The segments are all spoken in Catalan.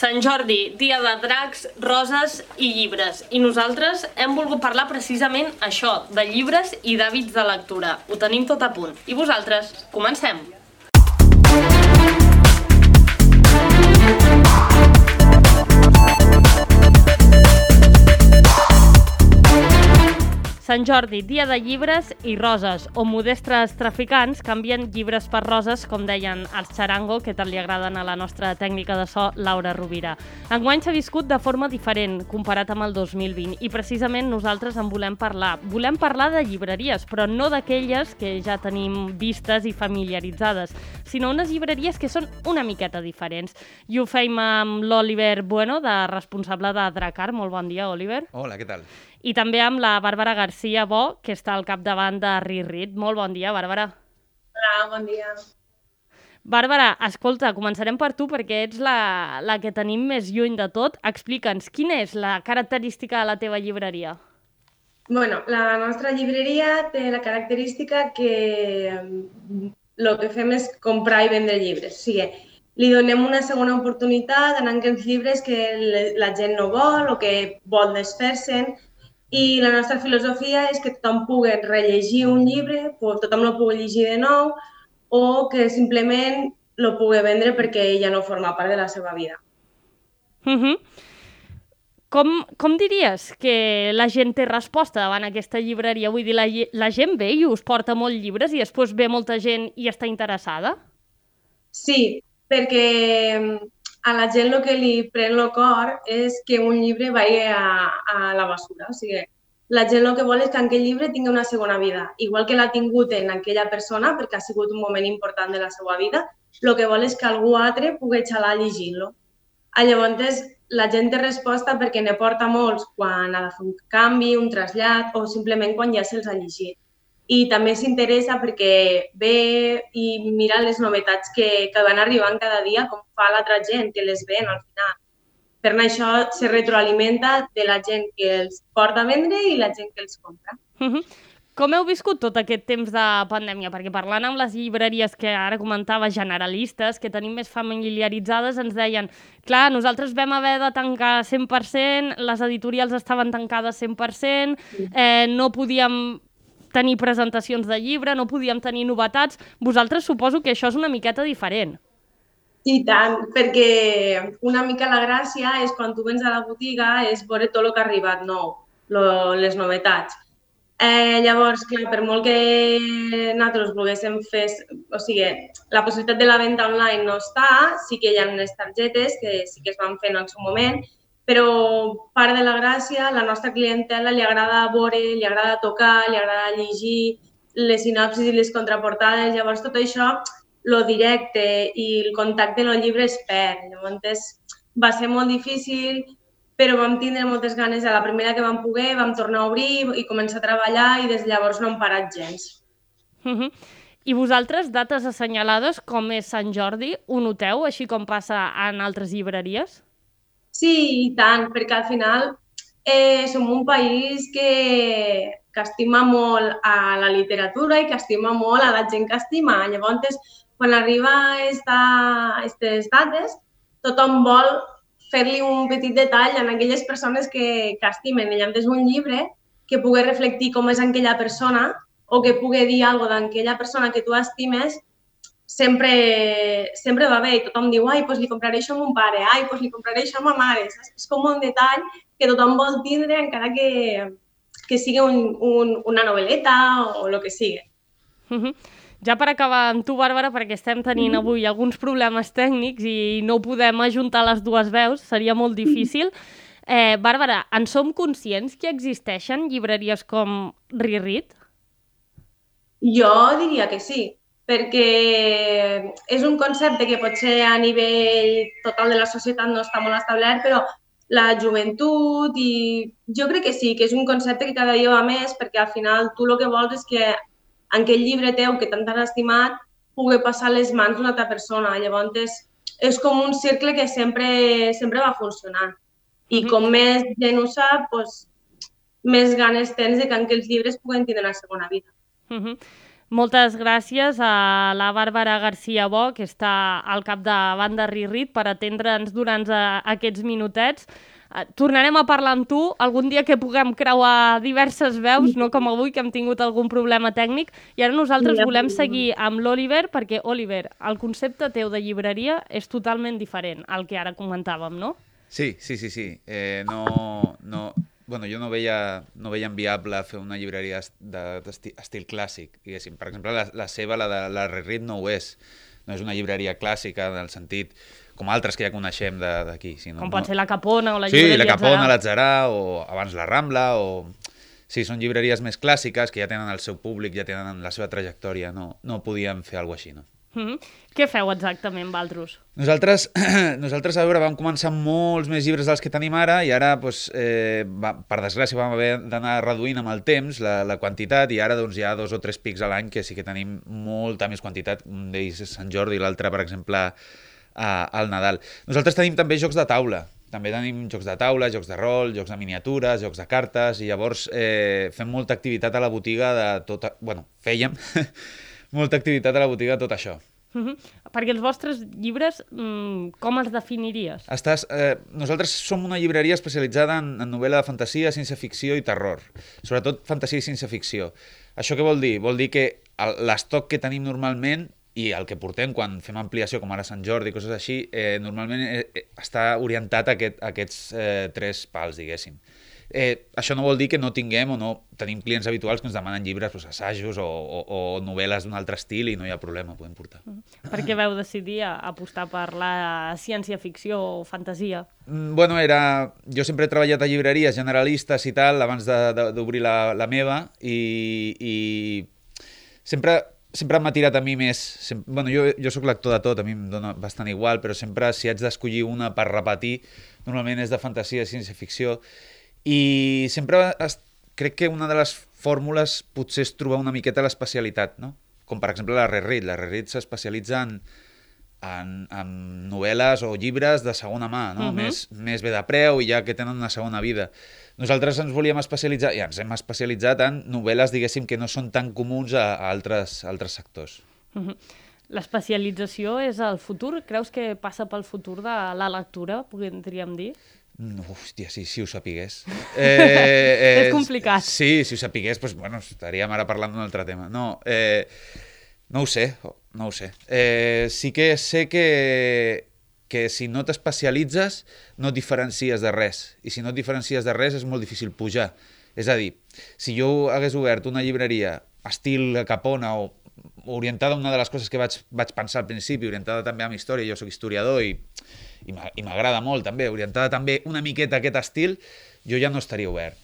Sant Jordi, dia de dracs, roses i llibres. I nosaltres hem volgut parlar precisament això, de llibres i d'hàbits de lectura. Ho tenim tot a punt. I vosaltres? Comencem! Sant Jordi, dia de llibres i roses, o modestres traficants canvien llibres per roses, com deien els xarango, que tant li agraden a la nostra tècnica de so, Laura Rovira. Enguany s'ha viscut de forma diferent, comparat amb el 2020, i precisament nosaltres en volem parlar. Volem parlar de llibreries, però no d'aquelles que ja tenim vistes i familiaritzades, sinó unes llibreries que són una miqueta diferents. I ho feim amb l'Oliver Bueno, de responsable de Dracar. Molt bon dia, Oliver. Hola, què tal? I també amb la Bàrbara Garcia Bo, que està al capdavant de Rirrit. Molt bon dia, Bàrbara. Hola, bon dia. Bàrbara, escolta, començarem per tu perquè ets la, la que tenim més lluny de tot. Explica'ns, quina és la característica de la teva llibreria? Bueno, la nostra llibreria té la característica que el que fem és comprar i vendre llibres. O sigui, li donem una segona oportunitat en aquells llibres que la gent no vol o que vol desfer-se'n i la nostra filosofia és que tothom pugui rellegir un llibre, tothom el pugui llegir de nou o que simplement el pugui vendre perquè ja no forma part de la seva vida. Uh -huh. com, com diries que la gent té resposta davant aquesta llibreria? Vull dir, la, la gent ve i us porta molts llibres i després ve molta gent i està interessada? Sí, perquè a la gent el que li pren el cor és que un llibre vagi a, a la basura. O sigui, la gent el que vol és que aquell llibre tingui una segona vida. Igual que l'ha tingut en aquella persona, perquè ha sigut un moment important de la seva vida, el que vol és que algú altre pugui xalar llegint-lo. Ah, llavors, la gent té resposta perquè ne porta molts quan ha de fer un canvi, un trasllat o simplement quan ja se'ls ha llegit i també s'interessa perquè ve i mira les novetats que, que van arribant cada dia, com fa l'altra gent, que les ven al final. Per això se retroalimenta de la gent que els porta a vendre i la gent que els compra. Uh -huh. Com heu viscut tot aquest temps de pandèmia? Perquè parlant amb les llibreries que ara comentava, generalistes, que tenim més familiaritzades, ens deien clar, nosaltres vam haver de tancar 100%, les editorials estaven tancades 100%, eh, no podíem tenir presentacions de llibre, no podíem tenir novetats. Vosaltres suposo que això és una miqueta diferent. I tant, perquè una mica la gràcia és quan tu vens a la botiga és veure tot el que ha arribat nou, lo, les novetats. Eh, llavors, clar, per molt que nosaltres volguéssim fer... O sigui, la possibilitat de la venda online no està, sí que hi ha unes targetes que sí que es van fer en el seu moment, però part de la gràcia, la nostra clientela li agrada veure, li agrada tocar, li agrada llegir les sinopsis i les contraportades, llavors tot això, lo directe i el contacte en el llibre es perd. Llavors va ser molt difícil, però vam tindre moltes ganes. A la primera que vam poder vam tornar a obrir i començar a treballar i des de llavors no hem parat gens. Uh -huh. I vosaltres, dates assenyalades com és Sant Jordi, ho noteu, així com passa en altres llibreries? Sí, i tant, perquè al final eh, som un país que, que estima molt a la literatura i que estima molt a la gent que estima. Llavors, quan arriba a aquestes dates, tothom vol fer-li un petit detall a aquelles persones que, que estimen. Llavors, un llibre que pugui reflectir com és aquella persona o que pugui dir alguna d'aquella persona que tu estimes sempre, sempre va bé i tothom diu, ai, doncs li compraré això a mon pare, ai, doncs li compraré això a ma mare. Saps? És com un detall que tothom vol tindre encara que, que sigui un, un, una novel·leta o el que sigui. Uh -huh. Ja per acabar amb tu, Bàrbara, perquè estem tenint avui alguns problemes tècnics i no podem ajuntar les dues veus, seria molt difícil. Eh, Bàrbara, en som conscients que existeixen llibreries com Rirrit? Jo diria que sí perquè és un concepte que potser a nivell total de la societat no està molt establert, però la joventut i jo crec que sí, que és un concepte que cada dia va més perquè al final tu el que vols és que en aquell llibre teu que tant has estimat pugui passar a les mans d'una altra persona. Llavors és, és com un cercle que sempre, sempre va funcionant. I com més gent ho sap, doncs, més ganes tens de que aquells llibres puguen tenir una segona vida. Uh -huh. Moltes gràcies a la Bàrbara García Bo, que està al cap de banda Rirrit, per atendre'ns durant uh, aquests minutets. Uh, tornarem a parlar amb tu algun dia que puguem creuar diverses veus, no com avui, que hem tingut algun problema tècnic. I ara nosaltres Ja. volem seguir amb l'Oliver, perquè, Oliver, el concepte teu de llibreria és totalment diferent al que ara comentàvem, no? Sí, sí, sí, sí. Eh, no, no, bueno, jo no veia, no veia viable fer una llibreria est- de- clàssic, diguéssim. Per exemple, la, la seva, la de la Rerit, no ho és. No és una llibreria clàssica en el sentit com altres que ja coneixem d'aquí. sinó- Com pot no- ser la Capona o la sí, llibreria la Capona, l'Atzarà, o abans la Rambla, o... Sí, són llibreries més clàssiques, que ja tenen el seu públic, ja tenen la seva trajectòria. No, no podíem fer alguna així, no? Mhm. Què feu exactament, Valtros? Nosaltres, nosaltres, a veure, vam començar amb molts més llibres dels que tenim ara i ara, doncs, eh, va, per desgràcia, vam haver d'anar reduint amb el temps la, la quantitat i ara doncs, hi ha dos o tres pics a l'any que sí que tenim molta més quantitat. Un d'ells és Sant Jordi i l'altre, per exemple, a, al Nadal. Nosaltres tenim també jocs de taula. També tenim jocs de taula, jocs de rol, jocs de miniatures, jocs de cartes, i llavors eh, fem molta activitat a la botiga de tota... Bueno, fèiem molta activitat a la botiga tot això. Mhm. Perquè els vostres llibres, mm, com els definiries? Estàs, eh, nosaltres som una llibreria especialitzada en, en novel·la de fantasia, ciència-ficció i terror. Sobretot fantasia i ciència-ficció. Això què vol dir? Vol dir que l'estoc que tenim normalment i el que portem quan fem ampliació, com ara Sant Jordi i coses així, eh, normalment eh, eh, està orientat a, aquest, a aquests eh, tres pals, diguéssim. Eh, això no vol dir que no tinguem o no tenim clients habituals que ens demanen llibres, doncs, assajos o, o, o novel·les d'un altre estil i no hi ha problema, podem portar. Per què veu decidir apostar per la ciència-ficció o fantasia? Mm, Bueno, era... Jo sempre he treballat a llibreries generalistes i tal, abans d'obrir la, la meva, i, i sempre, sempre m'ha tirat a mi més... Sem... Bueno, jo, jo sóc lector de tot, a mi em dona bastant igual, però sempre si haig d'escollir una per repetir, normalment és de fantasia, ciència-ficció, i sempre es... crec que una de les fórmules potser és trobar una miqueta l'especialitat, no? Com per exemple la Rerit. La Rerit s'especialitza en, en, en novel·les o llibres de segona mà, no? Mhm. més, més bé de preu i ja que tenen una segona vida. Nosaltres ens volíem especialitzar, i ens hem especialitzat en novel·les, diguéssim, que no són tan comuns a, a altres, a altres sectors. Mhm. L'especialització és el futur? Creus que passa pel futur de la lectura, podríem dir? No, hòstia, sí, si ho sapigués. Eh, És complicat. Sí, si ho sapigués, doncs, bueno, estaríem ara parlant d'un altre tema. No, eh, no ho sé, no ho sé. Eh, sí que sé que, que si no t'especialitzes no et diferencies de res. I si no et diferencies de res és molt difícil pujar. És a dir, si jo hagués obert una llibreria estil Capona o orientada a una de les coses que vaig, vaig pensar al principi, orientada també a la història, jo sóc historiador i, i m'a- i m'agrada molt també, orientada també una miqueta a aquest estil, jo ja no estaria obert,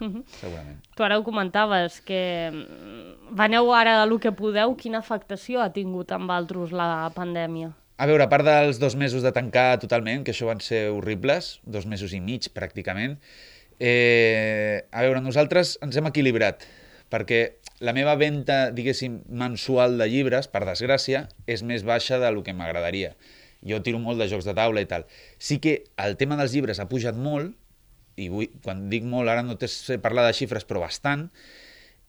Mhm. segurament. Tu ara ho comentaves, que mm, veneu ara a lo que podeu. Quina afectació ha tingut amb altres la pandèmia? A veure, a part dels dos mesos de tancar totalment, que això van ser horribles, dos mesos i mig pràcticament, eh, a veure, nosaltres ens hem equilibrat, perquè la meva venda, diguéssim, mensual de llibres, per desgràcia, és més baixa del que m'agradaria. Jo tiro molt de jocs de taula i tal. Sí que el tema dels llibres ha pujat molt, i vull, quan dic molt, ara no sé parlar de xifres, però bastant,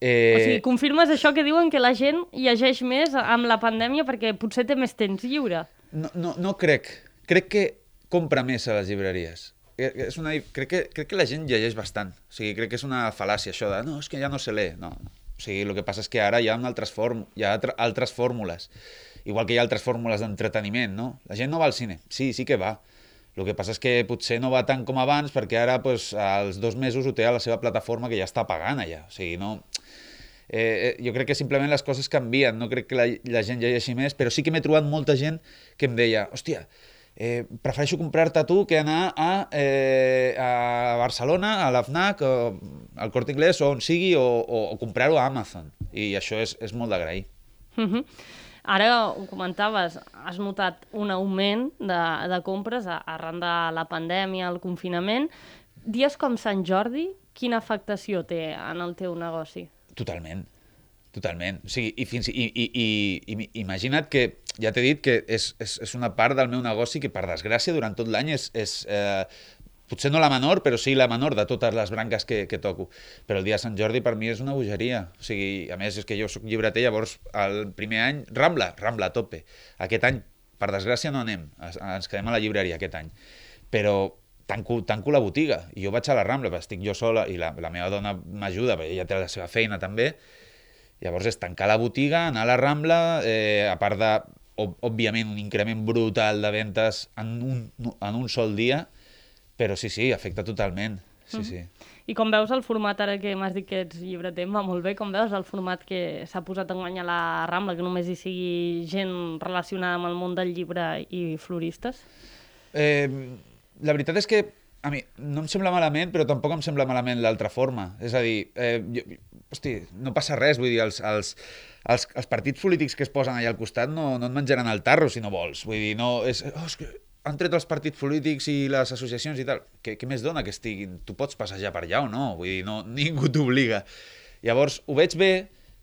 eh, O sigui, confirmes això que diuen que la gent llegeix més amb la pandèmia perquè potser té més temps lliure? No, no, no crec. Crec que compra més a les llibreries. Eh, És una, crec, que, crec que la gent llegeix bastant. O sigui, crec que és una fal·làcia això de no, és que ja no se lee. No. O sigui, el que passa és que ara hi ha altres, form, hi ha altre, altres fórmules. Igual que hi ha altres fórmules d'entreteniment, no? La gent no va al cine. Sí, sí que va. El que passa és que potser no va tant com abans perquè ara pues, als dos mesos ho té a la seva plataforma que ja està pagant allà. O sigui, no... Eh, eh, jo crec que simplement les coses canvien, no crec que la, la gent llegeixi més, però sí que m'he trobat molta gent que em deia, hòstia, eh, prefereixo comprar-te tu que anar a, eh, a Barcelona, a l'AFNAC, al Corte Inglés, o on sigui, o, o, o comprar-ho a Amazon. I això és, és molt d'agrair. Mhm. Ara ho comentaves, has notat un augment de, de compres arran de la pandèmia, el confinament. Dies com Sant Jordi, quina afectació té en el teu negoci? Totalment. Totalment. O sigui, i, fins, i, i, i, i imagina't que, ja t'he dit que és, és, és una part del meu negoci que, per desgràcia, durant tot l'any és, és, eh, potser no la menor, però sí la menor de totes les branques que, que toco. Però el dia de Sant Jordi per mi és una bogeria. O sigui, a més, és que jo sóc llibreter, llavors el primer any, Rambla, Rambla a tope. Aquest any, per desgràcia, no anem, ens quedem a la llibreria aquest any. Però tanco, tanco la botiga i jo vaig a la Rambla, estic jo sola i la, la meva dona m'ajuda, perquè ella té la seva feina també. Llavors és tancar la botiga, anar a la Rambla, eh, a part de, òbviament, un increment brutal de ventes en un, en un sol dia, però sí, sí, afecta totalment. Sí, mm. sí. I com veus el format, ara que m'has dit que ets llibreter, va molt bé, com veus el format que s'ha posat en guanyar la Rambla, que només hi sigui gent relacionada amb el món del llibre i floristes? Eh, la veritat és que a mi no em sembla malament, però tampoc em sembla malament l'altra forma. És a dir, eh, jo, hosti, no passa res, vull dir, els, els, els, els partits polítics que es posen allà al costat no, no et menjaran el tarro si no vols. Vull dir, no, és, oh, és que han tret els partits polítics i les associacions i tal. Què, què més dona que estiguin? Tu pots passejar per allà o no? Vull dir, no, ningú t'obliga. Llavors, ho veig bé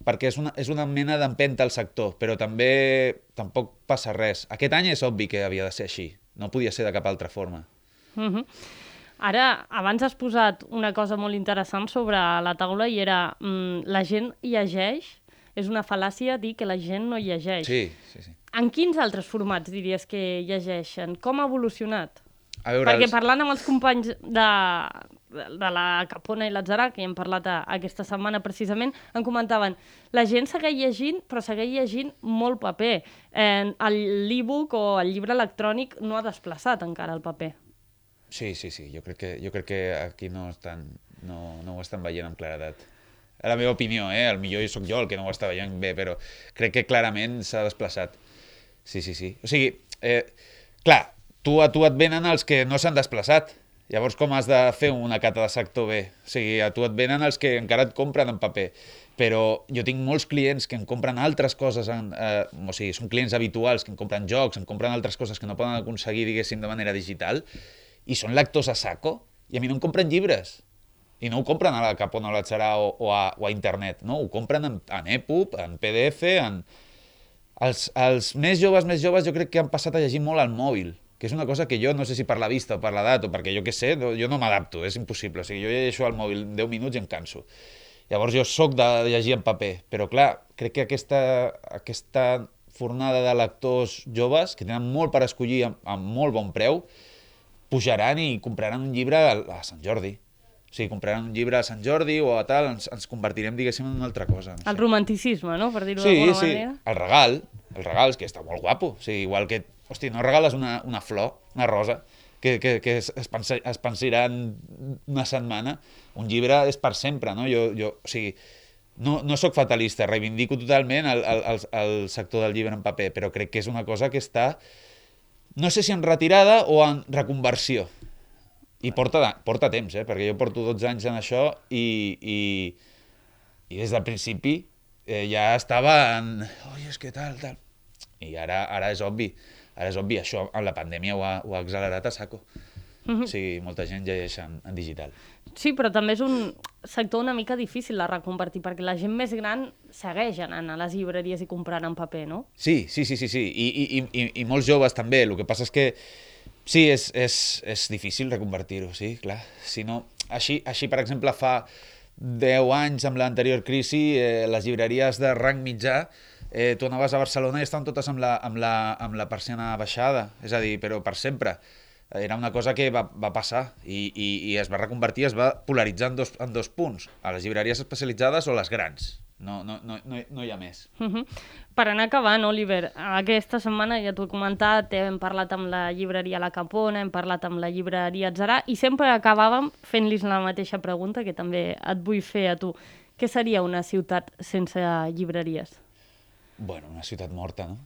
perquè és una, és una mena d'empenta al sector, però també tampoc passa res. Aquest any és obvi que havia de ser així. No podia ser de cap altra forma. Uh -huh. Ara, abans has posat una cosa molt interessant sobre la taula i era mm, la gent llegeix, és una fal·làcia dir que la gent no llegeix. Sí, sí, sí. En quins altres formats diries que llegeixen? Com ha evolucionat? A veure, Perquè els... parlant amb els companys de, de la Capona i l'Atzarà, que hi hem parlat a, aquesta setmana precisament, em comentaven la gent segueix llegint, però segueix llegint molt paper. Eh, L'e-book o el llibre electrònic no ha desplaçat encara el paper. Sí, sí, sí. Jo crec que, jo crec que aquí no, estan, no, no ho estan veient amb claredat. A la meva opinió, eh? El millor sóc jo el que no ho està veient bé, però crec que clarament s'ha desplaçat. Sí, sí, sí. O sigui, eh, clar, tu, a tu et venen els que no s'han desplaçat. Llavors, com has de fer una cata de sector bé? O sigui, a tu et venen els que encara et compren en paper. Però jo tinc molts clients que em compren altres coses, en, eh, o sigui, són clients habituals que em compren jocs, em compren altres coses que no poden aconseguir, diguéssim, de manera digital, i són lectors a saco, i a mi no em compren llibres. I no ho compren a la Capona o la o, o, a, o a internet, no? Ho compren en, en EPUB, en PDF, en... Els, els més joves, més joves, jo crec que han passat a llegir molt al mòbil, que és una cosa que jo no sé si per la vista o per l'edat o perquè jo què sé, no, jo no m'adapto, és impossible. O sigui, jo llegeixo al mòbil 10 minuts i em canso. Llavors jo sóc de llegir en paper, però clar, crec que aquesta, aquesta fornada de lectors joves, que tenen molt per escollir amb, amb molt bon preu, pujaran i compraran un llibre a, Sant Jordi. O sigui, compraran un llibre a Sant Jordi o a tal, ens, ens convertirem, diguéssim, en una altra cosa. No el romanticisme, no?, per dir-ho sí, d'alguna sí. manera. el regal, el regal, és que està molt guapo. O sigui, igual que, hosti, no regales una, una flor, una rosa, que, que, que es, es, pensa, es pensarà en una setmana. Un llibre és per sempre, no? Jo, jo, o sigui, no, no sóc fatalista, reivindico totalment el, el, el, el sector del llibre en paper, però crec que és una cosa que està no sé si en retirada o en reconversió. I porta, porta temps, eh? perquè jo porto 12 anys en això i, i, i des del principi eh, ja estava en... Oi, és que tal, tal... I ara, ara és obvi, ara és obvi, això amb la pandèmia ho ha, ho ha accelerat a saco. Mm -hmm. O sigui, molta gent llegeix en, en digital. Sí, però també és un sector una mica difícil de reconvertir, perquè la gent més gran segueix anant a les llibreries i comprant en paper, no? Sí, sí, sí, sí, sí. I, i, i, i molts joves també. El que passa és que sí, és, és, és difícil reconvertir-ho, sí, clar. Si no, així, així, per exemple, fa 10 anys amb l'anterior crisi, eh, les llibreries de rang mitjà eh, tu anaves a Barcelona i estaven totes amb la, amb, la, amb la persiana baixada, és a dir, però per sempre era una cosa que va, va passar i, i, i es va reconvertir, es va polaritzar en dos, en dos punts, a les llibreries especialitzades o les grans. No, no, no, no, no hi ha més. Uh -huh. Per anar acabant, Oliver, aquesta setmana ja t'ho he comentat, hem parlat amb la llibreria La Capona, hem parlat amb la llibreria Atzarà i sempre acabàvem fent-los la mateixa pregunta que també et vull fer a tu. Què seria una ciutat sense llibreries? Bueno, una ciutat morta, no?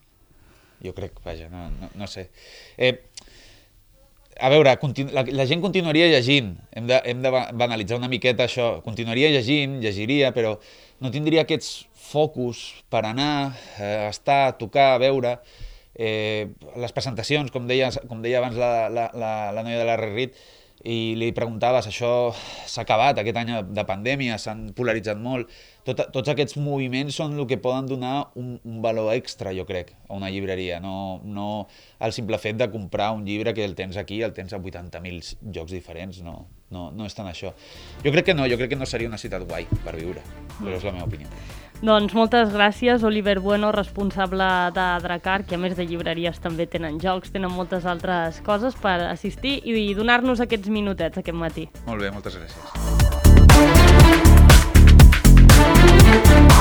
Jo crec, vaja, no, no, no sé. Eh, a veure, la, la gent continuaria llegint, hem de, hem de banalitzar una miqueta això, continuaria llegint, llegiria, però no tindria aquests focus per anar, eh, estar, tocar, veure, eh, les presentacions, com deia, com deia abans la, la, la, la noia de la Rerit, i li preguntaves, això s'ha acabat aquest any de pandèmia, s'han polaritzat molt, tot, tots aquests moviments són el que poden donar un, un valor extra, jo crec, a una llibreria. No, no el simple fet de comprar un llibre que el tens aquí, el tens a 80.000 jocs diferents, no, no, no és tant això. Jo crec que no, jo crec que no seria una ciutat guai per viure, però és la meva opinió. Doncs moltes gràcies, Oliver Bueno, responsable de Dracar, que a més de llibreries també tenen jocs, tenen moltes altres coses per assistir i donar-nos aquests minutets aquest matí. Molt bé, moltes gràcies. Thank